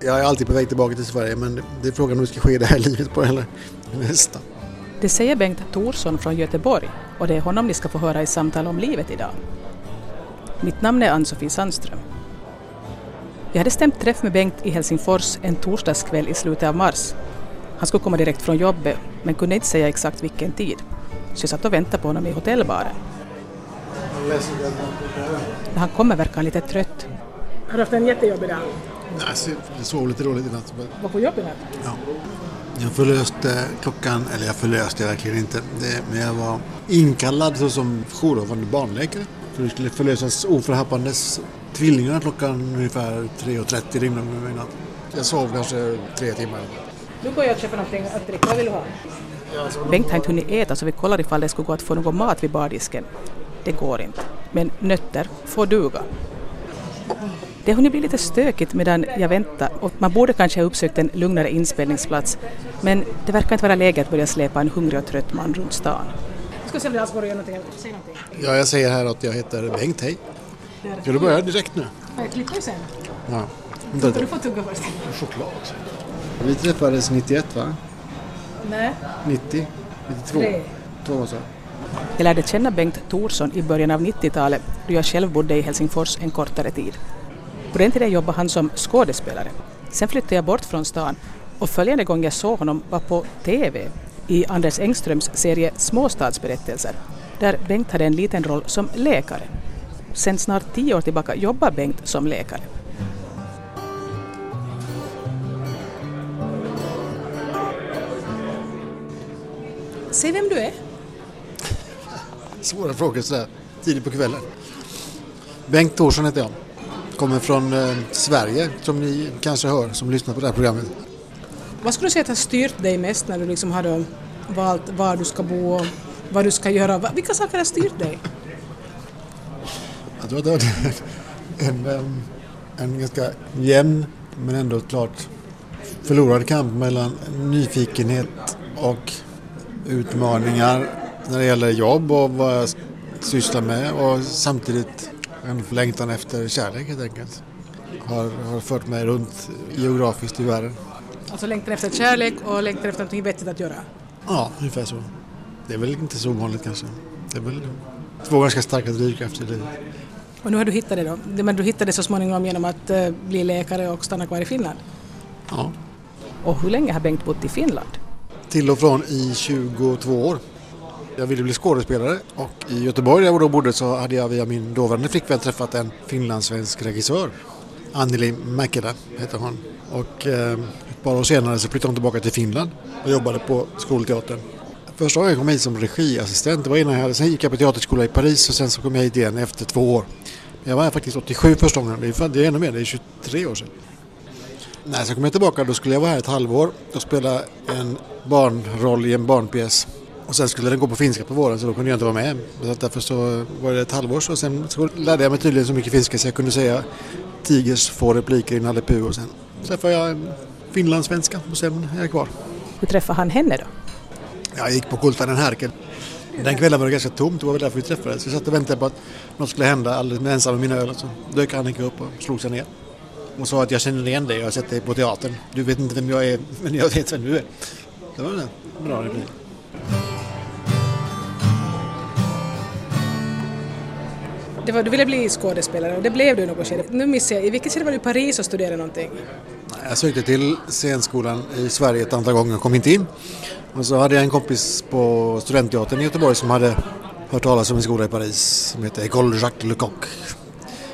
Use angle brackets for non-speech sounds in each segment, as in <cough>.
Jag är alltid på väg tillbaka till Sverige men det är frågan om det ska ske det här <laughs> livet på eller nästa. Det säger Bengt Thorsson från Göteborg och det är honom ni ska få höra i samtal om livet idag. Mitt namn är Ann-Sofie Sandström. Jag hade stämt träff med Bengt i Helsingfors en torsdagskväll i slutet av mars. Han skulle komma direkt från jobbet men kunde inte säga exakt vilken tid. Så jag satt och väntade på honom i hotellbaren. När han kommer verkar han lite trött. Har du haft en jättejobbig dag? Nej, jag sov lite dåligt i natt. Var på jobbet natt? Ja. Jag förlöste klockan, eller jag förlöste verkligen inte, det, men jag var inkallad såsom jourhavande barnläkare. För det skulle förlösas oförhappandes tvillingarna klockan ungefär 3.30 ringde de mig i natt. Jag sov kanske tre timmar. Nu går jag och köper någonting att dricka. Vad vill du ha? Bengt har inte hunnit äta så vi kollar ifall det skulle gå att få någon mat vid bardisken. Det går inte. Men nötter får duga. Det har hunnit bli lite stökigt medan jag väntar och man borde kanske ha uppsökt en lugnare inspelningsplats. Men det verkar inte vara läge att börja släpa en hungrig och trött man runt stan. Jag ska se om det alls går att göra någonting. Säg någonting. Ja, jag säger här att jag heter Bengt, hej. Ska du börja direkt nu? Ja, Jag klipper ju sen. Ja. Du får tugga först. Choklad. Vi träffades 91 va? Nej. 90? 92? Tre. Två så. Jag lärde känna Bengt Thorsson i början av 90-talet då jag själv bodde i Helsingfors en kortare tid. På den tiden jobbade han som skådespelare. Sen flyttade jag bort från stan och följande gång jag såg honom var på TV i Anders Engströms serie Småstadsberättelser där Bengt hade en liten roll som läkare. Sen snart tio år tillbaka jobbar Bengt som läkare. Säg vem du är. Svåra frågor sådär tidigt på kvällen. Bengt Thorsson heter jag. Kommer från eh, Sverige som ni kanske hör som lyssnar på det här programmet. Vad skulle du säga att har styrt dig mest när du liksom har då valt var du ska bo och vad du ska göra? Vilka saker har styrt dig? Jag tror att det var en, en, en ganska jämn men ändå klart förlorad kamp mellan nyfikenhet och utmaningar när det gäller jobb och vad jag sysslar med och samtidigt en längtan efter kärlek helt enkelt. Har, har fört mig runt geografiskt i världen. Alltså längtan efter kärlek och längtan efter någonting vettigt att göra. Ja, ungefär så. Det är väl inte så ovanligt kanske. Det är väl två ganska starka drivkrafter i livet. Och nu har du hittat det då. Men du hittade det så småningom genom att eh, bli läkare och stanna kvar i Finland. Ja. Och hur länge har Bengt bott i Finland? Till och från i 22 år. Jag ville bli skådespelare och i Göteborg där jag då bodde så hade jag via min dåvarande flickvän träffat en finlandssvensk regissör. Anneli Mäkelä heter hon. Och eh, ett par år senare så flyttade hon tillbaka till Finland och jobbade på skolteatern. Första gången jag kom hit som regiassistent, det var innan jag hade, sen gick jag på teaterskola i Paris och sen så kom jag hit igen efter två år. Jag var här faktiskt 87 första gången, det är, det är ännu mer, det är 23 år sedan. När jag kom jag tillbaka då skulle jag vara här ett halvår och spela en barnroll i en barnpjäs. Och sen skulle den gå på finska på våren så då kunde jag inte vara med. Så därför så var det ett halvår så sen så lärde jag mig tydligen så mycket finska så jag kunde säga Tigers få repliker i Nalle Puh och sen träffade jag en finlandssvenska och sen är jag kvar. Hur träffade han henne då? Jag gick på Kultanen Härken. Den kvällen var det ganska tomt, det var väl därför vi träffades. Vi satt och väntade på att något skulle hända alldeles ensam med mina öl. Så dök Annika upp och slog sig ner. Och sa att jag känner igen dig, jag har sett dig på teatern. Du vet inte vem jag är, men jag vet vem du är. Det var en bra replik. Det var, du ville bli skådespelare och det blev du i något skede. Nu missar jag, i vilket skede var du i Paris och studerade någonting? Jag sökte till scenskolan i Sverige ett antal gånger och kom inte in. Och så hade jag en kompis på Studentteatern i Göteborg som hade hört talas om en skola i Paris som heter École Jacques Lecoq.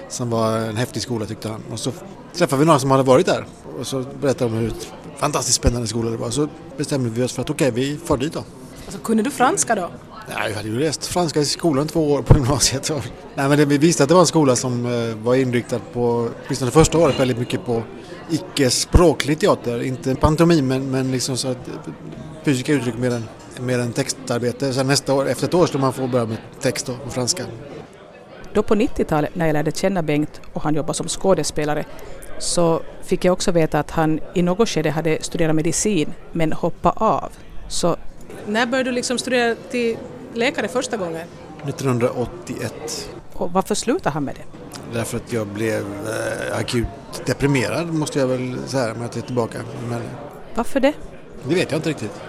Som var en häftig skola tyckte han. Och så träffade vi några som hade varit där och så berättade de hur fantastiskt spännande skola det var. Så bestämde vi oss för att okej, vi far dit då. Alltså, kunde du franska då? Ja, jag hade ju läst franska i skolan två år på gymnasiet. Nej, men det, vi visste att det var en skola som eh, var inriktad på, åtminstone första året, väldigt mycket på icke-språklig teater. Inte pantomim, men, men liksom så att eh, fysiska uttryck mer än, mer än textarbete. Sen nästa år, efter ett år, skulle man få börja med text då, på franska. Då på 90-talet när jag lärde känna Bengt och han jobbade som skådespelare så fick jag också veta att han i något skede hade studerat medicin men hoppat av. Så När började du liksom studera till läkare första gången? 1981. Och varför slutade han med det? Därför att jag blev eh, akut deprimerad måste jag väl säga om jag tittar tillbaka. Men Varför det? det vet jag inte riktigt.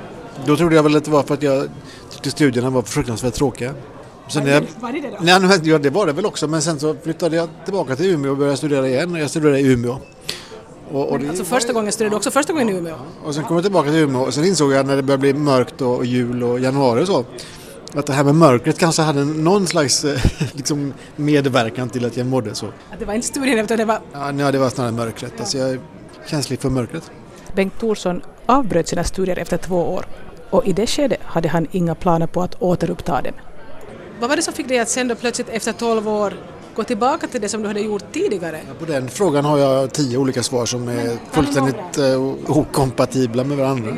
Då trodde jag väl att det var för att jag tyckte studierna var fruktansvärt tråkiga. Sen när jag, Var det det då? nej, ja, det var det väl också men sen så flyttade jag tillbaka till Umeå och började studera igen. Jag studerade i Umeå. Och, och, det, Alltså första gången studerade du också första gången i Umeå? och sen kom jag tillbaka till Umeå och sen insåg jag när det började bli mörkt och, och jul och januari och så att det här med mörkret kanske hade någon slags eh, <laughs> liksom medverkan till att jag mådde så. Att det var inte studien utan det var... Ja, nej, det var snarare mörkret. Alltså jag är känslig för mörkret. Bengt Thorsson avbröt sina studier efter två år och i det skedet hade han inga planer på att återuppta dem. Vad var det som fick dig att sen då plötsligt efter 12 år gå tillbaka till det som du hade gjort tidigare? På den frågan har jag tio olika svar som är fullständigt eh, okompatibla med varandra.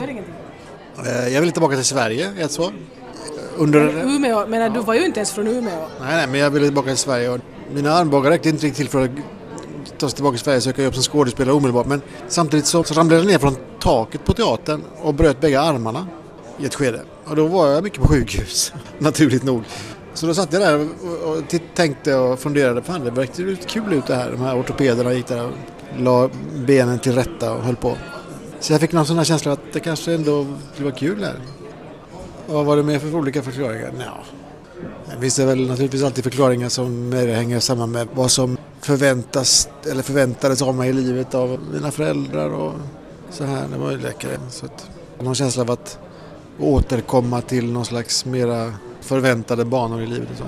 Eh, Jag vill tillbaka till Sverige, är ett svar. Under... Umeå, men du var ju inte ens från Umeå. Nej, nej, men jag ville tillbaka till Sverige och mina armbågar räckte inte riktigt till för att ta sig tillbaka till Sverige och söka jobb som skådespelare omedelbart. Men samtidigt så, så ramlade jag ner från taket på teatern och bröt bägge armarna i ett skede. Och då var jag mycket på sjukhus, <laughs> naturligt nog. Så då satt jag där och, tänkte och funderade, fan det verkade lite kul ut det här. De här ortopederna gick där och la benen till rätta och höll på. Så jag fick någon sån här känsla att det kanske ändå skulle vara kul här. Vad var det mer för olika förklaringar? Nja, det finns det väl naturligtvis alltid förklaringar som mer hänger samman med vad som förväntas eller förväntades av mig i livet av mina föräldrar och så här. Det var ju läkare. Så att, någon känsla av att återkomma till någon slags mera förväntade banor i livet och.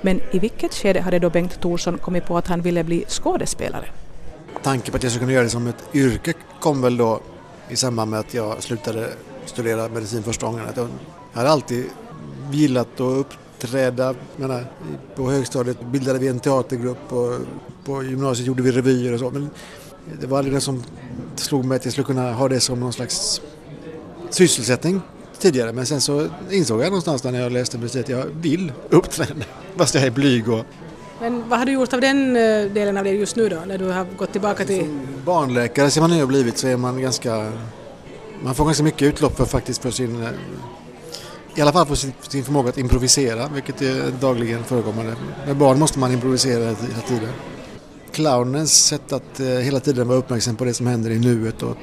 Men i vilket skede hade då Bengt Thorsson kommit på att han ville bli skådespelare? Tanken på att jag skulle kunna göra det som ett yrke kom väl då i samband med att jag slutade studera medicin första gången. Att jag hade alltid gillat att uppträda. Menar, på högstadiet bildade vi en teatergrupp och på gymnasiet gjorde vi revyer och så. Men det var aldrig det som slog mig att jag skulle kunna ha det som någon slags sysselsättning tidigare. Men sen så insåg jag någonstans när jag läste medicin att jag vill uppträda. Fast jag är blyg och Men vad har du gjort av den eh, delen av det just nu då, när du har gått tillbaka till... barnläkare som man nu har blivit så är man ganska... Man får ganska mycket utlopp för faktiskt för sin... Eh, I alla fall för sin, sin förmåga att improvisera, vilket är dagligen förekommande. Med barn måste man improvisera hela tiden. Clownens sätt att eh, hela tiden vara uppmärksam på det som händer i nuet och,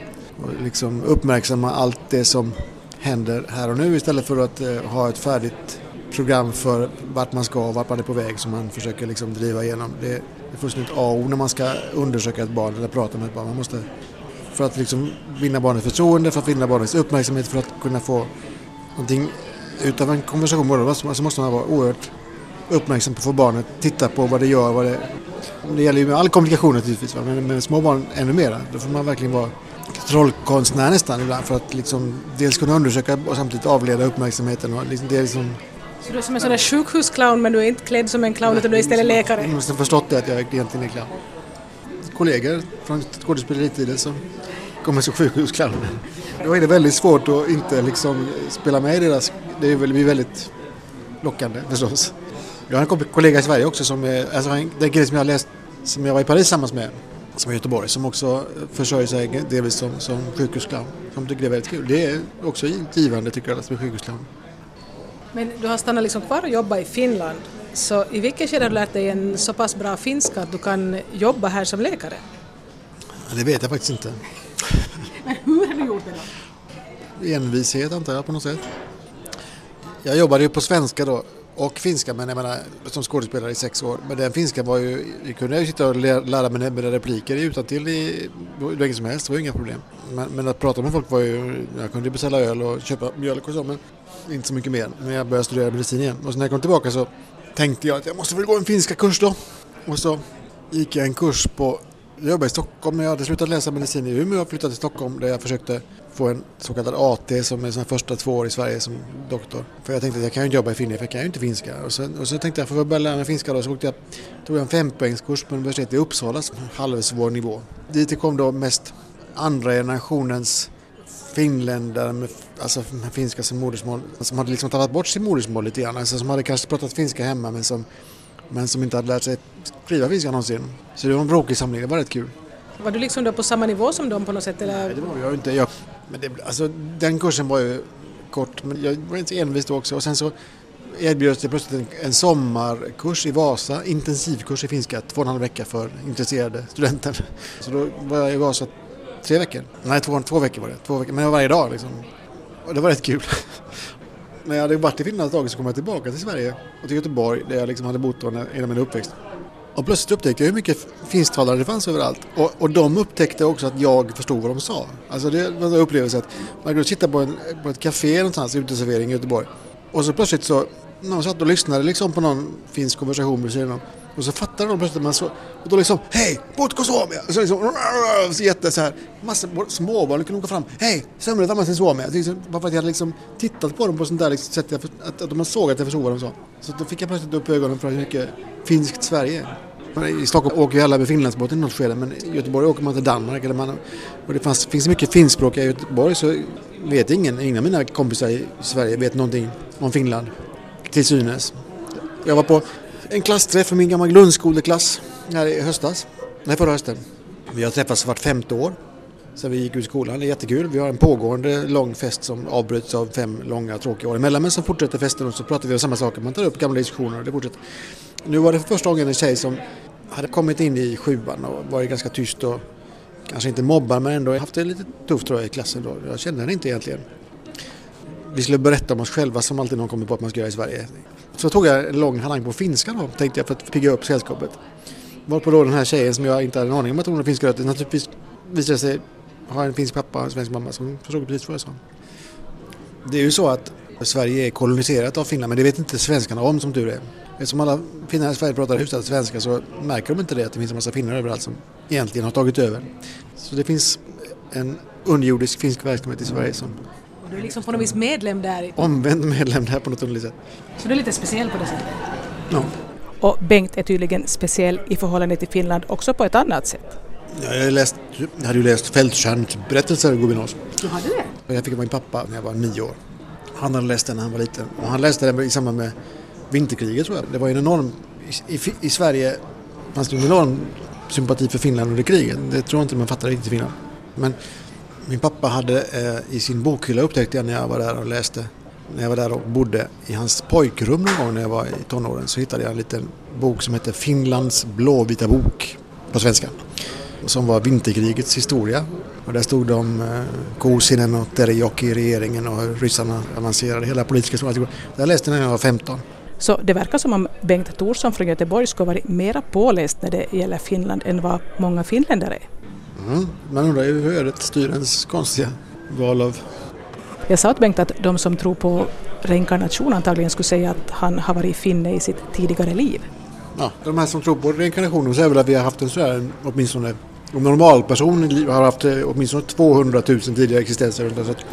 och liksom uppmärksamma allt det som händer här och nu istället för att eh, ha ett färdigt program för vart man ska och vart man är på väg som man försöker liksom driva igenom. Det är fullständigt A och O när man ska undersöka ett barn eller prata med ett barn. Man måste, för att liksom vinna barnets förtroende, för att vinna barnets uppmärksamhet, för att kunna få någonting utav en konversation med dem så måste man vara oerhört uppmärksam på att få barnet titta på vad det gör. Vad det, det gäller ju med all kommunikation naturligtvis, men med små barn ännu mer. Då får man verkligen vara trollkonstnär nästan ibland för att liksom dels kunna undersöka och samtidigt avleda uppmärksamheten. Och liksom, det är liksom, Så du är som en sån där sjukhusclown men du är inte klädd som en clown utan du är istället läkare. Jag måste ha förstått det att jag egentligen är clown. Kollegor från skådespeleritiden som kommer som sjukhusclowner. Då är det väldigt svårt att inte liksom spela med i deras... Det blir väldigt lockande förstås. Jag har en kollega i Sverige också som är... Alltså en- den kille som jag läst, som jag var i Paris tillsammans med, som är i Göteborg, som också försörjer sig delvis som, som sjukhusclown. Som tycker det är väldigt kul. Det är också givande tycker jag som är sjukhusclown. Men du har stannat liksom kvar och jobbat i Finland. Så i vilket skede har du lärt dig en så pass bra finska att du kan jobba här som läkare? Det vet jag faktiskt inte. Men hur har du gjort det då? envishet antar jag på något sätt. Jag jobbade ju på svenska då och finska men jag menar som skådespelare i sex år. Men den finska var ju, jag kunde ju sitta och lä- lära mig mina repliker utantill i hur länge som helst, det var inga problem. Men, men att prata med folk var ju, jag kunde beställa öl och köpa mjölk och så men inte så mycket mer när jag började studera medicin igen. Och så när jag kom tillbaka så tänkte jag att jag måste väl gå en finska kurs då. Och så gick jag en kurs på jag jobbade i Stockholm, jag hade slutat läsa medicin i Umeå och flyttade till Stockholm där jag försökte få en så kallad AT som är sina första två år i Sverige som doktor. För jag tänkte att jag kan ju inte jobba i Finland för jag kan ju inte finska. Och så, och så tänkte jag, för att börja lära mig finska då, så åkte jag, tog jag en fempoängskurs på universitetet i Uppsala, som halvsvår nivå. Dit kom då mest andra generationens finländare med, alltså med finska som modersmål, som hade liksom tappat bort sitt modersmål lite grann. Alltså som hade kanske pratat finska hemma men som, men som inte hade lärt sig skriva finska någonsin. Så det var en bråkig samling, det var rätt kul. Var du liksom då på samma nivå som dem på något sätt? Nej, Eller? det var jag inte. Jag, men det, alltså, den kursen var ju kort, men jag var inte envis då också. Och sen så erbjöds det plötsligt en, en sommarkurs i Vasa, intensivkurs i finska, två och en halv vecka för intresserade studenter. Så då var jag i Vasa tre veckor. Nej, två, två veckor var det. Två veckor, men det var varje dag liksom. Och det var rätt kul. <laughs> När jag hade varit i Finland ett tag så kom jag tillbaka till Sverige och till Göteborg där jag liksom hade bott hela min uppväxt. Och plötsligt upptäckte jag hur mycket finsktalare det fanns överallt. Och, och de upptäckte också att jag förstod vad de sa. Alltså det var en upplevelse att man kunde sitta på, en, på ett café någonstans, uteservering i Göteborg. Och så plötsligt så, någon satt och lyssnade liksom på någon finsk konversation med sidan och så fattade de plötsligt att man så, och då liksom, hej, Putko Suomia! Och så liksom, så jätte så här, massa småbarn kunde gå fram, hej, Sömre Tammasen Suomia! Bara för att jag hade liksom tittat på dem på sånt där liksom, sätt, att, att de såg att jag förstod vad de sa. Så då fick jag plötsligt upp ögonen för hur mycket finskt Sverige är. I Stockholm åker ju alla med Finlandsbåten i något skede men i Göteborg åker man till Danmark. Eller man, och det fanns, finns mycket finskspråkiga i Göteborg så vet ingen, ingen av mina kompisar i Sverige vet någonting om Finland. Till synes. Jag var på en klassträff för min gamla grundskoleklass här i höstas. Nej, förra hösten. Vi har träffats vart femte år sen vi gick ut skolan. Det är jättekul. Vi har en pågående lång fest som avbryts av fem långa tråkiga år emellan. Men så fortsätter festen och så pratar vi om samma saker. Man tar upp gamla diskussioner och det fortsätter. Nu var det för första gången en tjej som hade kommit in i sjuan och varit ganska tyst och kanske inte mobbar men ändå haft det lite tufft tror jag i klassen då. Jag kände henne inte egentligen. Vi skulle berätta om oss själva som alltid någon kommer på att man ska göra i Sverige. Så tog jag en lång halang på finska då, tänkte jag för att pigga upp sällskapet. Varpå då den här tjejen som jag inte hade en aning om att hon hade finska rötter naturligtvis visade sig ha en finsk pappa och en svensk mamma som förstod precis vad jag sa. Det är ju så att Sverige är koloniserat av Finland men det vet inte svenskarna om som tur är. Eftersom alla finnar i Sverige pratar hyfsat svenska så märker de inte det att det finns en massa finnar överallt som egentligen har tagit över. Så det finns en underjordisk finsk verksamhet i Sverige som och du är liksom på något vis medlem där? Omvänd medlem där på något underligt sätt. Så du är lite speciell på det sättet? Ja. Och Bengt är tydligen speciell i förhållande till Finland också på ett annat sätt. Ja, jag, läst, jag hade ju läst Fältstjärnsberättelser i gymnasiet. Du hade det? Jag fick av min pappa när jag var nio år. Han hade läst den när han var liten. Och han läste den i samband med vinterkriget tror jag. Det var en enorm... I, i, i Sverige fanns det en enorm sympati för Finland under kriget. Det tror jag inte man fattar riktigt i Finland. Men min pappa hade eh, i sin bokhylla upptäckte jag när jag var där och läste. När jag var där och bodde i hans pojkrum någon gång när jag var i tonåren så hittade jag en liten bok som hette Finlands blåvita bok på svenska. Som var vinterkrigets historia. Och där stod det om eh, Kosinen och Terijoki i regeringen och hur ryssarna avancerade hela politiska historien. Jag läste när jag var 15. Så det verkar som om Bengt Thorsson från Göteborg skulle varit mera påläst när det gäller Finland än vad många finländare är. Mm, man undrar ju hur ödet styr ens konstiga val av... Jag sa åt Bengt att de som tror på reinkarnation antagligen skulle säga att han har varit finne i sitt tidigare liv. Ja, de här som tror på reinkarnation säger väl att vi har haft en sådär åtminstone en normalperson har haft eh, åtminstone 200 000 tidigare existenser. Så att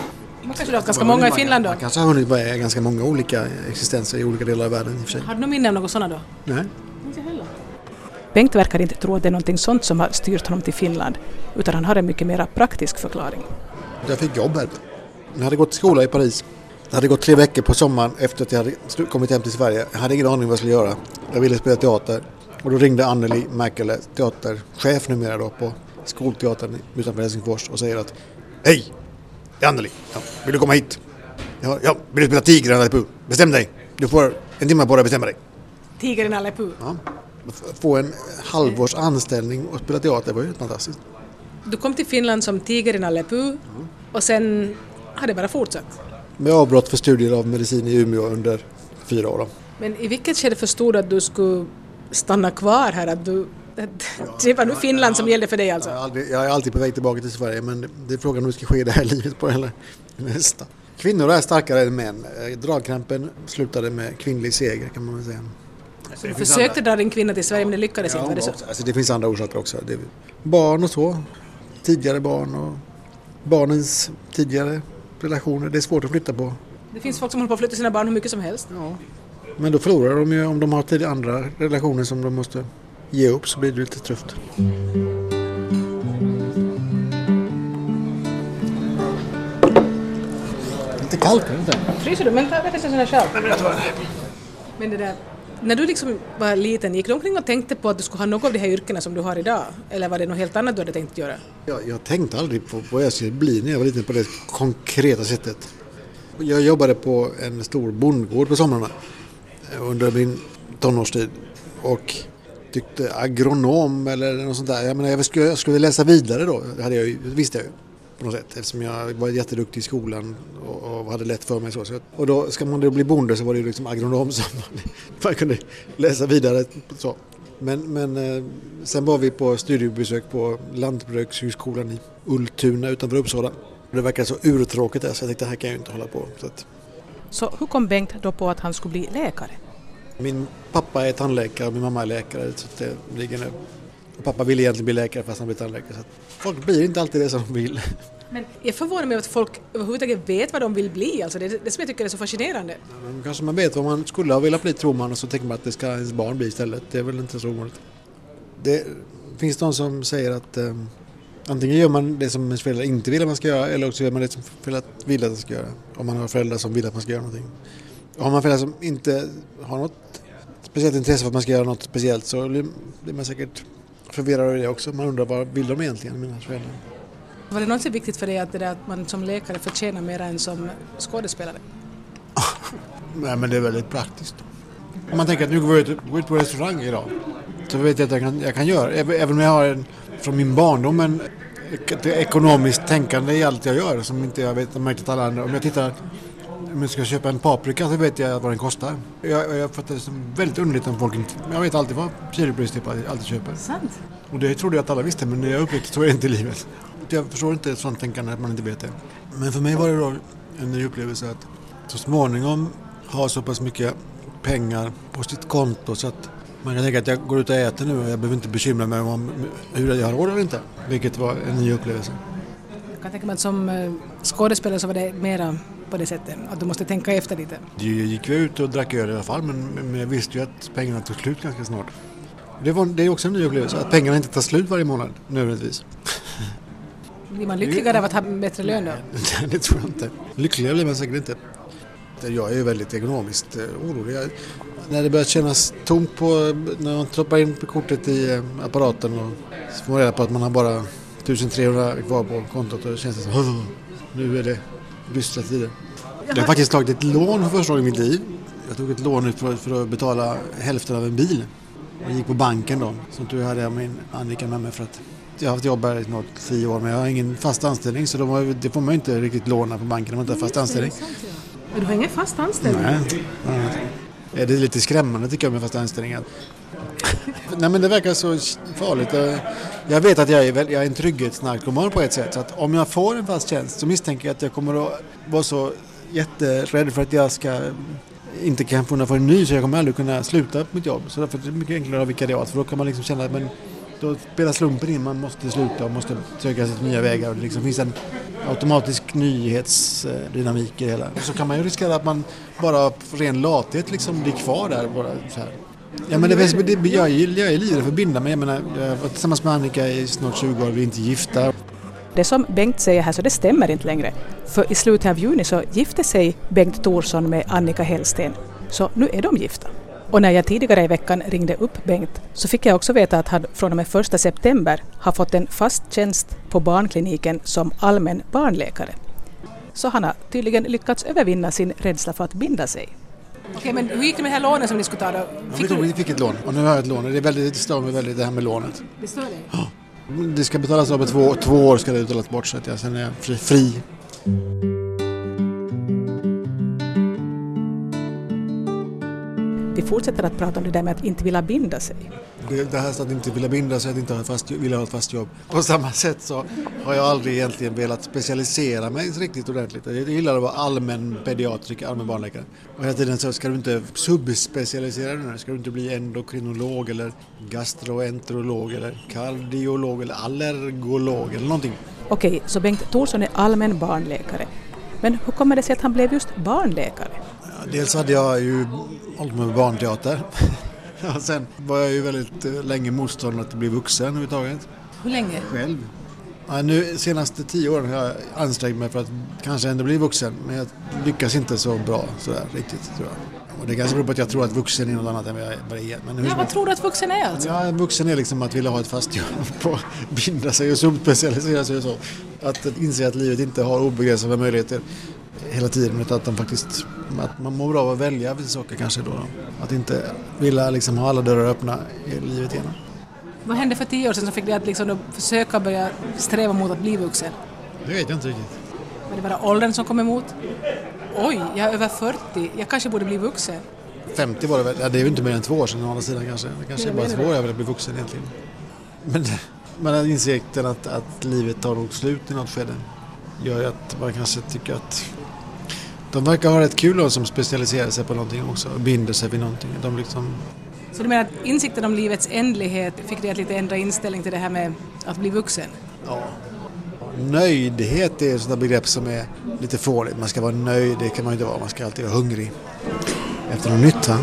man kanske har haft ganska många i Finland då? Man kanske har hunnit med ganska många olika existenser i olika delar av världen i och för sig. Har du något minne av något sådana då? Nej. Bengt verkar inte tro att det är någonting sånt som har styrt honom till Finland, utan han har en mycket mer praktisk förklaring. Jag fick jobb här. Jag hade gått i skola i Paris. Det hade gått tre veckor på sommaren efter att jag hade kommit hem till Sverige. Jag hade ingen aning vad jag skulle göra. Jag ville spela teater. Och då ringde Anneli Mäkelä, teaterchef numera då på skolteatern utanför Helsingfors och säger att Hej! Det är Anneli. Ja, vill du komma hit? Ja, ja vill du spela Tiger i Aleppo? Bestäm dig! Du får en timme på dig att bestämma dig. Tiger i Aleppo? Ja. Få en halvårs anställning och spela teater var ju fantastiskt. Du kom till Finland som Tiger i Aleppo mm. och sen har det bara fortsatt? Med avbrott för studier av medicin i Umeå under fyra år. Då. Men i vilket skede förstod du att du skulle stanna kvar här? Att du det var nu Finland som gällde för dig alltså? Jag är, alltid på väg tillbaka till Sverige men det är frågan om det ska ske det här <laughs> livet på eller nästa. Kvinnor är starkare än män. Eh, dragkrampen slutade med kvinnlig seger kan man väl säga. Så du försökte dra din kvinna till Sverige men det lyckades ja, inte? Var det, så? Alltså, det finns andra orsaker också. Det barn och så. Tidigare barn och barnens tidigare relationer. Det är svårt att flytta på. Det finns folk som håller på att flytta sina barn hur mycket som helst. Ja. Men då förlorar de ju om de har andra relationer som de måste ge upp så blir det lite tufft. Lite kallt är det inte? Fryser du? Men ta vet inte sån här det. Men det där, när du liksom var liten, gick du omkring och tänkte på att du skulle ha något av de här yrkena som du har idag? Eller var det något helt annat du hade tänkt göra? Jag, jag tänkte aldrig på vad jag skulle bli när jag var liten på det konkreta sättet. Jag jobbade på en stor bondgård på somrarna eh, under min tonårstid och tyckte agronom eller något sånt där. Jag, menar, jag, skulle, jag skulle läsa vidare då, det hade jag ju, visste jag ju på något sätt eftersom jag var jätteduktig i skolan och, och hade lätt för mig. Så, och då ska man då bli bonde så var det ju liksom agronom som <laughs> man kunde läsa vidare. Så. Men, men eh, sen var vi på studiebesök på Lantbrukshögskolan i Ultuna utanför Uppsala. Det verkade så urtråkigt där så jag tänkte det här kan jag ju inte hålla på. Så, att... så hur kom Bengt då på att han skulle bli läkare? Min pappa är tandläkare och min mamma är läkare. Så det ligger nu. Pappa ville egentligen bli läkare fast han blev tandläkare. Så folk blir inte alltid det som de vill. Men jag förvånar mig att folk överhuvudtaget vet vad de vill bli. Alltså det är det som jag tycker är så fascinerande. Ja, kanske man vet vad man skulle ha velat bli tror man och så tänker man att det ska ens barn bli istället. Det är väl inte så ovanligt. Det finns de som säger att eh, antingen gör man det som ens föräldrar inte vill att man ska göra eller också gör man det som föräldrar vill att man ska göra. Om man har föräldrar som vill att man ska göra någonting. Och har man föräldrar som inte har något speciellt intresse för att man ska göra något speciellt så blir man säkert förvirrad över det också. Man undrar vad vill de egentligen, mina föräldrar? Var det någonsin viktigt för dig att, det där, att man som läkare förtjänar mer än som skådespelare? <laughs> Nej men det är väldigt praktiskt. Om man tänker att nu går jag ut, går ut på restaurang idag så vet jag att jag kan, jag kan göra, även om jag har en, från min barndom en ett ekonomiskt tänkande i allt jag gör som inte jag vet, märkt att alla andra, om jag tittar om jag ska köpa en paprika så vet jag vad den kostar. Jag, jag fattar det som väldigt underligt om folk inte... Jag vet alltid vad kilopris typ alltid köper. Sant? Och det trodde jag att alla visste men när jag upplevde så är det inte i livet. Jag förstår inte sånt tänkande att man inte vet det. Men för mig var det då en ny upplevelse att så småningom ha så pass mycket pengar på sitt konto så att man kan tänka att jag går ut och äter nu och jag behöver inte bekymra mig om hur jag har råd eller inte. Vilket var en ny upplevelse. Jag kan tänka mig att som eh, skådespelare så var det mera på det sättet, att du måste tänka efter lite. Jag gick vi ut och drack öl i alla fall men, men jag visste ju att pengarna tog slut ganska snart. Det, var, det är också en ny upplevelse, att pengarna inte tar slut varje månad nödvändigtvis. <laughs> Blir man lyckligare av att ha bättre lön då? <laughs> det tror jag inte. Lyckligare blir man säkert inte. Jag är ju väldigt ekonomiskt eh, orolig. Jag, när det börjar kännas tomt på, när man stoppar in kortet i eh, apparaten och så får man reda på att man har bara 1300 kvar på kontot och då känns det som nu är det dystra tider. Jag har faktiskt tagit ett lån för första gången i mitt liv. Jag tog ett lån för, för att betala hälften av en bil. Jag gick på banken då. Som tur hade jag min Annika med mig för att jag har haft jobb här i snart tio år men jag har ingen fast anställning så de det får man ju inte riktigt låna på banken om man inte har fast anställning. Men du har ingen fast anställning? Nej. Det är lite skrämmande tycker jag med fast anställning. <laughs> Nej men det verkar så farligt. Eh, jag vet att jag är, jag är en trygghetsnarkoman på ett sätt. Så att om jag får en fast tjänst så misstänker jag att jag kommer att vara så jätterädd för att jag ska eh, inte kan få en ny så jag kommer aldrig kunna sluta på mitt jobb. Så därför är det mycket enklare att ha vikariat för då kan man liksom känna att då spelar slumpen in. Man måste sluta och måste söka sig till nya vägar. Och det liksom finns en automatisk nyhetsdynamik i det hela. Så kan man ju riskera att man bara av ren lathet liksom blir kvar där. Bara så här. Ja, men det, det, jag, är, jag är livrädd för att binda mig. Jag menar, jag var tillsammans med Annika i snart 20 år, vi är inte gifta. Det som Bengt säger här så det stämmer inte längre. För i slutet av juni så gifte sig Bengt Thorsson med Annika Hellsten. Så nu är de gifta. Och när jag tidigare i veckan ringde upp Bengt så fick jag också veta att han från och med 1 september har fått en fast tjänst på barnkliniken som allmän barnläkare. Så han har tydligen lyckats övervinna sin rädsla för att binda sig. Okej, men hur gick det med det här lånet som ni skulle ta då? Fick ja, vi fick ett lån och nu har jag ett lån. Det, är väldigt, det stör mig väldigt det här med lånet. Det står det? Ja. Det ska betalas av på två, två år ska det betalas bort så att jag sen är fri. fri. Vi fortsätter att prata om det där med att inte vilja binda sig. Det, det här att inte vilja binda sig, att inte ha fast, vilja ha ett fast jobb. På samma sätt så har jag aldrig egentligen velat specialisera mig riktigt ordentligt. Jag gillar att vara allmän pediatriker, allmän barnläkare. Och hela tiden så ska du inte subspecialisera dig. Ska du inte bli endokrinolog eller gastroenterolog eller kardiolog eller allergolog eller någonting. Okej, så Bengt Thorsson är allmän barnläkare. Men hur kommer det sig att han blev just barnläkare? Dels hade jag ju hållit med barnteater. <laughs> och sen var jag ju väldigt eh, länge motståndare till att bli vuxen överhuvudtaget. Hur länge? Själv. Ja, nu senaste tio åren har jag ansträngt mig för att kanske ändå bli vuxen men jag lyckas inte så bra sådär riktigt tror jag. Och det kanske beror på att jag tror att vuxen är något annat än vad jag är. Men hur ja, vad tror du att vuxen är alltså? Ja, vuxen är liksom att vilja ha ett fast jobb <laughs> på binda sig och subspecialisera sig och så. Att inse att livet inte har obegränsade möjligheter. Hela tiden utan att de faktiskt att man mår bra av att välja vissa saker kanske då. Att inte vilja liksom ha alla dörrar öppna i livet igenom. Vad hände för tio år sedan som fick dig att liksom försöka börja sträva mot att bli vuxen? Det vet jag inte riktigt. Var det bara åldern som kom emot? Oj, jag är över 40, jag kanske borde bli vuxen. 50 var det väl, ja, det är ju inte mer än två år sedan å andra sidan kanske. Det kanske är bara två år jag vill bli vuxen egentligen. Men, <laughs> men insikten att, att livet tar nog slut i något skede gör ju att man kanske tycker att de verkar ha rätt kul som specialiserar sig på någonting också och binder sig vid någonting. De liksom... Så du menar att insikten om livets ändlighet fick dig att lite ändra inställning till det här med att bli vuxen? Ja. Nöjdhet är ett sådant begrepp som är lite fånigt. Man ska vara nöjd, det kan man inte vara. Man ska alltid vara hungrig efter något nytt. Va?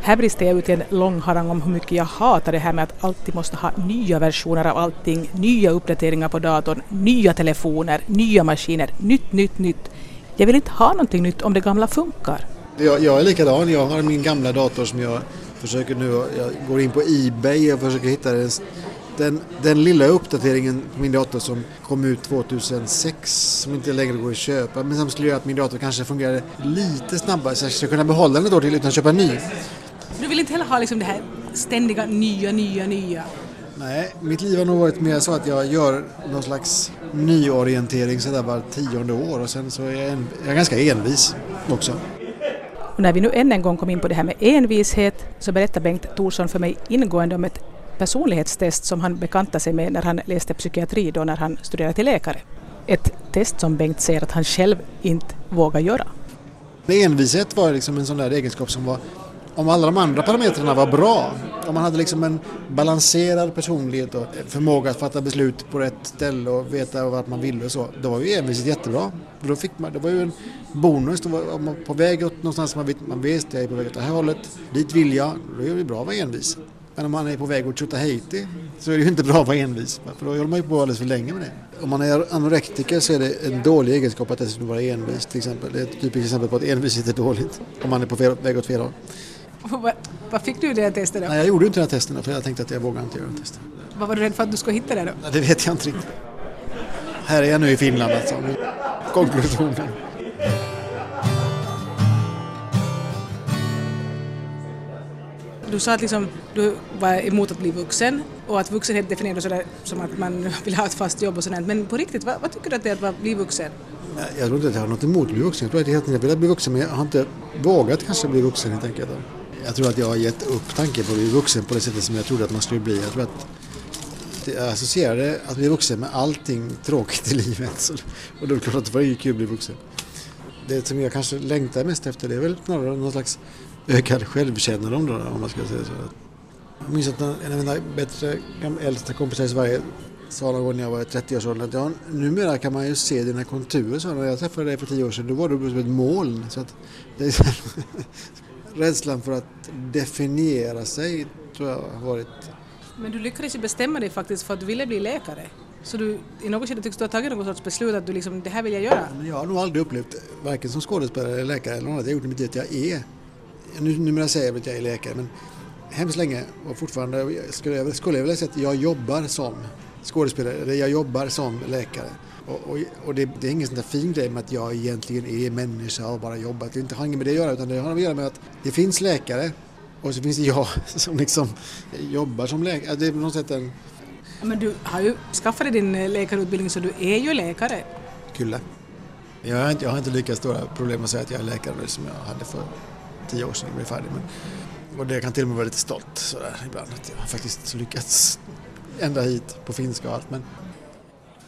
Här brister jag ut i en lång harang om hur mycket jag hatar det här med att alltid måste ha nya versioner av allting, nya uppdateringar på datorn, nya telefoner, nya maskiner, nytt, nytt, nytt. Jag vill inte ha någonting nytt om det gamla funkar. Jag, jag är likadan. Jag har min gamla dator som jag försöker nu, jag går in på Ebay och försöker hitta den, den, den lilla uppdateringen på min dator som kom ut 2006 som inte längre går att köpa men som skulle göra att min dator kanske fungerade lite snabbare så jag skulle kunna behålla den ett år till utan att köpa en ny. Du vill inte heller ha liksom det här ständiga nya, nya, nya? Nej, mitt liv har nog varit mer så att jag gör någon slags nyorientering sådär var tionde år och sen så är jag, en, jag är ganska envis också. Och när vi nu än en gång kom in på det här med envishet så berättar Bengt Thorsson för mig ingående om ett personlighetstest som han bekantade sig med när han läste psykiatri då när han studerade till läkare. Ett test som Bengt säger att han själv inte vågar göra. Envishet var liksom en sån där egenskap som var om alla de andra parametrarna var bra, om man hade liksom en balanserad personlighet och förmåga att fatta beslut på rätt ställe och veta vart man ville och så, då var ju envishet jättebra. För då fick man, det var ju en bonus, då var man på väg åt någonstans man vet, man vet att jag är på väg åt det här hållet, dit vill jag, då är det bra att vara envis. Men om man är på väg åt Tjotahejti så är det ju inte bra att vara envis, för då håller man ju på alldeles för länge med det. Om man är anorektiker så är det en dålig egenskap att dessutom vara envis till exempel. Det är ett typiskt exempel på att envishet är dåligt om man är på väg åt fel håll. <laughs> Vad fick du det testet då? Nej, jag gjorde inte den här testen för jag tänkte att jag vågar inte göra testet. Vad var du rädd för att du skulle hitta det då? Nej, det vet jag inte riktigt. Här är jag nu i Finland alltså. Konklusionen. Du sa att liksom, du var emot att bli vuxen och att vuxenhet definieras sådär som att man vill ha ett fast jobb och sådant. Men på riktigt, vad, vad tycker du att det är att bli vuxen? Jag tror inte att jag har något emot att bli vuxen. Jag tror att jag enkelt vill bli vuxen men jag har inte vågat kanske bli vuxen helt enkelt. Jag tror att jag har gett upp tanken på att bli vuxen på det sättet som jag trodde att man skulle bli. Jag tror att jag associerade att bli vuxen med allting tråkigt i livet. Så, och då är det klart att det var ju kul att bli vuxen. Det som jag kanske längtar mest efter det är väl snarare någon slags ökad självkännedom då, om man ska säga så. Jag minns att en av mina bättre, äldsta kompisar i Sverige sa någon gång när jag var i 30-årsåldern att ja, numera kan man ju se dina konturer. Så när jag träffade dig för tio år sedan då var du som ett moln. Så att det är rädslan för att definiera sig tror jag har varit... Men du lyckades ju bestämma dig faktiskt för att du ville bli läkare. Så du, i något skede tycks du ha tagit något sorts beslut att du liksom, det här vill jag göra? Men jag har nog aldrig upplevt, varken som skådespelare eller läkare eller något annat, jag har gjort liv att jag är. Nu, numera säger jag att jag är läkare men hemskt länge och fortfarande skulle jag, skulle jag vilja säga att jag jobbar som skådespelare, eller jag jobbar som läkare. Och, och, och det, det, är ingen sån där fin grej med att jag egentligen är människa och bara jobbar. Det har inget med det att göra utan det har att göra med att det finns läkare och så finns det jag <laughs> som liksom jobbar som läkare. Det är på något sätt en... Men du har ju skaffat dig din eh, läkarutbildning så du är ju läkare. Kulle. Jag har inte, jag har inte lika stora problem att säga att jag är läkare nu som jag hade för tio år sedan jag blev färdig. Men, och det kan till och med vara lite stolt sådär ibland att jag har faktiskt lyckats ända hit på finska och allt. Men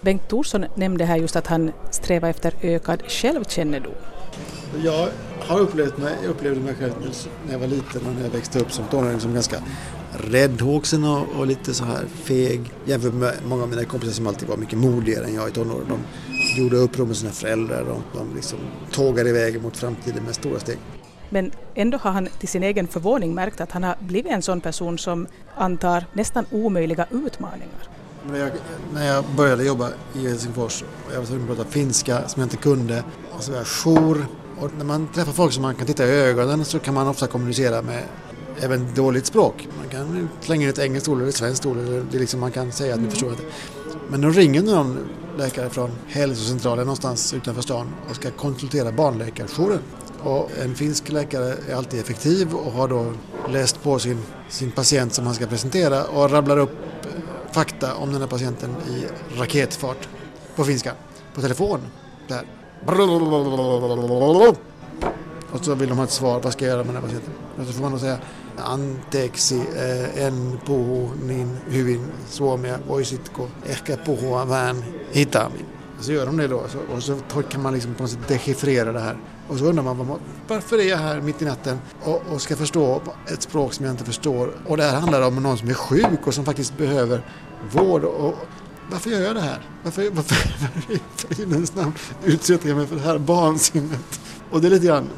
Bengt Thorsson nämnde här just att han strävar efter ökad självkännedom. Jag har upplevt mig, jag upplevde mig själv när jag var liten och när jag växte upp som tonåring som ganska räddhågsen och, och, lite så här feg jämfört med många av mina kompisar som alltid var mycket modigare än jag i tonåren. De gjorde uppror med sina föräldrar och de liksom tågade iväg mot framtiden med stora steg. Men ändå har han till sin egen förvåning märkt att han har blivit en sån person som antar nästan omöjliga utmaningar. När jag, när jag började jobba i Helsingfors och jag var tvungen att prata finska som jag inte kunde och så var jag jour och när man träffar folk som man kan titta i ögonen så kan man ofta kommunicera med även dåligt språk. Man kan slänga in ett engelskt ord eller ett svenskt ord eller det liksom man kan säga att ni mm. förstår det. Men då ringer någon läkare från hälsocentralen någonstans utanför stan och ska konsultera barnläkarjouren. Och en finsk läkare är alltid effektiv och har då läst på sin, sin patient som han ska presentera och rabblar upp fakta om den här patienten i raketfart på finska på telefon. Där. Och så vill de ha ett svar, vad ska jag göra med den här patienten? Och så får man då säga anteeksi eh, en puhu niin hyvin suomea, voisitko ehkä puhua vähän hitaammin? Så gör de det då och så kan man liksom på något sätt dechiffrera det här. Och så undrar man varför är jag här mitt i natten och, och, ska förstå ett språk som jag inte förstår. Och det här handlar om någon som är sjuk och som faktiskt behöver vård. Och, varför gör jag det här? Varför, varför, <laughs> varför i namn utsätter jag mig för det här vansinnet? Och det är lite grann,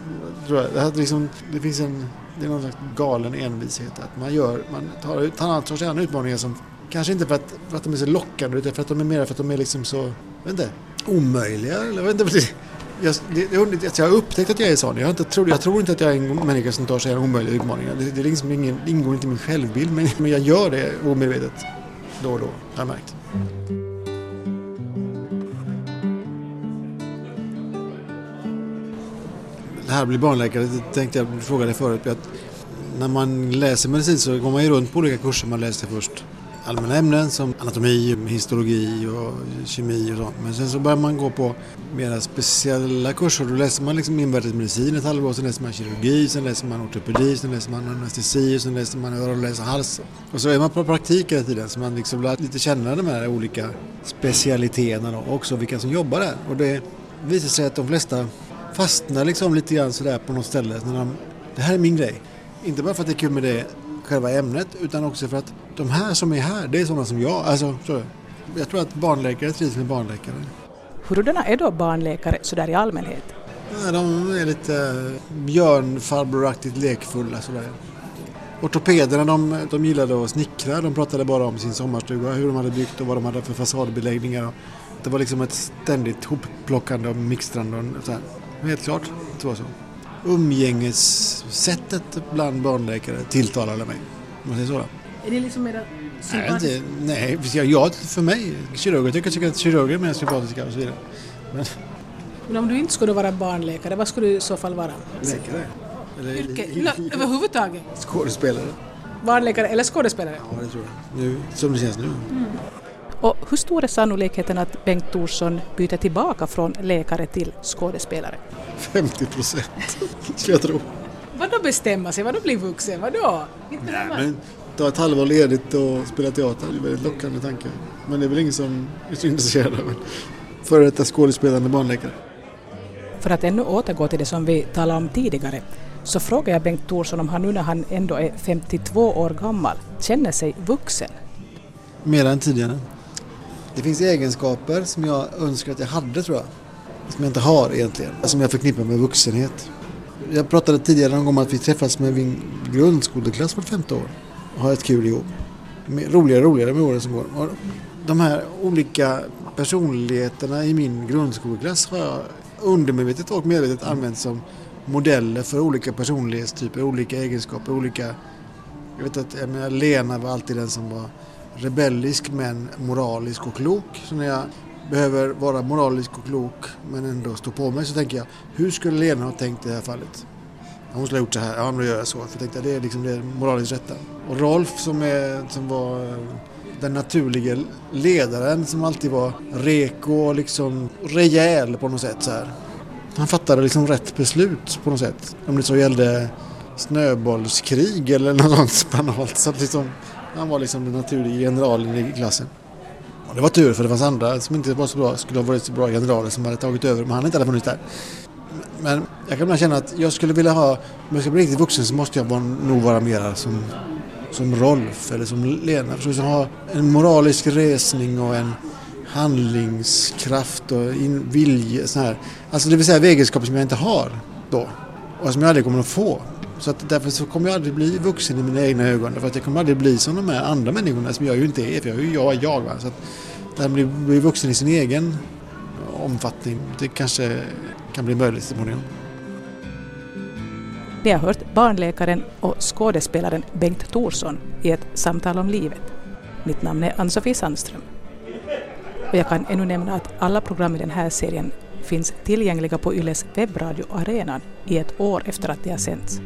tror jag, det, här liksom, det finns en, det är någon slags galen envishet. Att man gör, man tar, tar, tar sig an utmaningar som kanske inte för att, för att de är så lockande utan för att de är mer för att de är liksom så, vet inte, omöjliga. Eller, jag, vet inte, jag, det, alltså, jag har upptäckt att jag är sån. Jag, inte, tror, jag tror inte att jag är en människa som tar sig an omöjliga utmaningar. Det, det, liksom ingen, det ingår inte i min självbild men, men jag gör det omedvetet då och då, har jag märkt. Det här att bli barnläkare, det tänkte jag fråga dig förut. Att när man läser medicin så går man ju runt på olika kurser. Man läste först allmänna ämnen som anatomi, histologi och kemi och sånt. Men sen så börjar man gå på mera speciella kurser. Då läser man liksom invärtesmedicin ett halvår, sen läser man kirurgi, sen läser man ortopedi, sen läser man anestesi, sen läser man öron, läser hals. Och så är man på praktik hela tiden så man liksom lär lite känna de här olika specialiteterna och också vilka som jobbar där. Och det visar sig att de flesta fastnar liksom lite grann sådär på något ställe. När de, det här är min grej. Inte bara för att det är kul med det själva ämnet utan också för att de här som är här, det är sådana som jag. Alltså, så, jag tror att barnläkare trivs med barnläkare. Hurdana är då barnläkare sådär i allmänhet? Ja, de är lite björnfarbroraktigt lekfulla sådär. Ortopederna de, de gillade att snickra, de pratade bara om sin sommarstuga, hur de hade byggt och vad de hade för fasadbeläggningar. Det var liksom ett ständigt hopplockande och mixtrande och så här. Helt klart, det var så umgängessättet bland barnläkare tilltalade mig. Om man säger så. Är det liksom mera sympatiskt? Nej, nej ja, för mig. Kirurger tycker att kirurger är mer sympatiska och så vidare. Men, Men om du inte skulle vara barnläkare, vad skulle du i så fall vara? Läkare. Eller, Yrke? No, överhuvudtaget? Skådespelare. Barnläkare eller skådespelare? Ja, det tror jag. Nu, som det känns nu. Mm. Och hur stor är sannolikheten att Bengt Thorsson byter tillbaka från läkare till skådespelare? 50 procent, skulle jag tro. Vadå bestämma sig? Vadå bli vuxen? Vadå? Inte Nej, men ta ett halvår ledigt och spela teater det är en väldigt lockande tanke. Men det är väl ingen som är så intresserad av en före detta skådespelande barnläkare. För att ännu återgå till det som vi talade om tidigare så frågar jag Bengt Thorsson om han nu när han ändå är 52 år gammal känner sig vuxen. Mer än tidigare. Det finns egenskaper som jag önskar att jag hade tror jag. Som jag inte har egentligen. Som jag förknippar med vuxenhet. Jag pratade tidigare någon gång om att vi träffas med min grundskoleklass vart femte år ha ett kul ihop. Roligare och roligare med åren som går. Och de här olika personligheterna i min grundskoleklass har jag undermedvetet och medvetet använt som modeller för olika personlighetstyper, olika egenskaper, olika... Jag vet att jag menar, Lena var alltid den som var rebellisk men moralisk och klok. Så när jag behöver vara moralisk och klok men ändå stå på mig så tänker jag hur skulle Lena ha tänkt i det här fallet? Hon skulle ha gjort så här, ja men då gör jag så. För jag tänkte det är liksom det moraliskt rätta. Och Rolf som, är, som var eh, den naturliga ledaren som alltid var reko och liksom rejäl på något sätt så här. Han fattade liksom rätt beslut på något sätt. Om det så gällde snöbollskrig eller något sånt banalt. Så liksom, han var liksom den naturliga generalen i klassen. Och det var tur för det fanns andra som inte var så bra, skulle ha varit så bra generaler som hade tagit över men han inte hade funnits där. Men jag kan känna att jag skulle vilja ha, om jag ska bli riktigt vuxen så måste jag vara, nog vara mera som, som Rolf eller som Lena. För som liksom ha en moralisk resning och en handlingskraft och in, vilja. Sån här. Alltså det vill säga egenskaper som jag inte har då och som jag aldrig kommer att få. Så att därför så kommer jag aldrig bli vuxen i mina egna ögon. För att jag kommer aldrig bli som de här andra människorna som jag ju inte är. För jag är ju jag, jag. Va? Så att där blir, blir bli vuxen i sin egen omfattning, det kanske kan bli möjligt så småningom. Ni har hört barnläkaren och skådespelaren Bengt Thorsson i ett samtal om livet. Mitt namn är Ann-Sofie Sandström. Och jag kan ännu nämna att alla program i den här serien finns tillgängliga på Yles webbradio Arenan i ett år efter att de har sänts.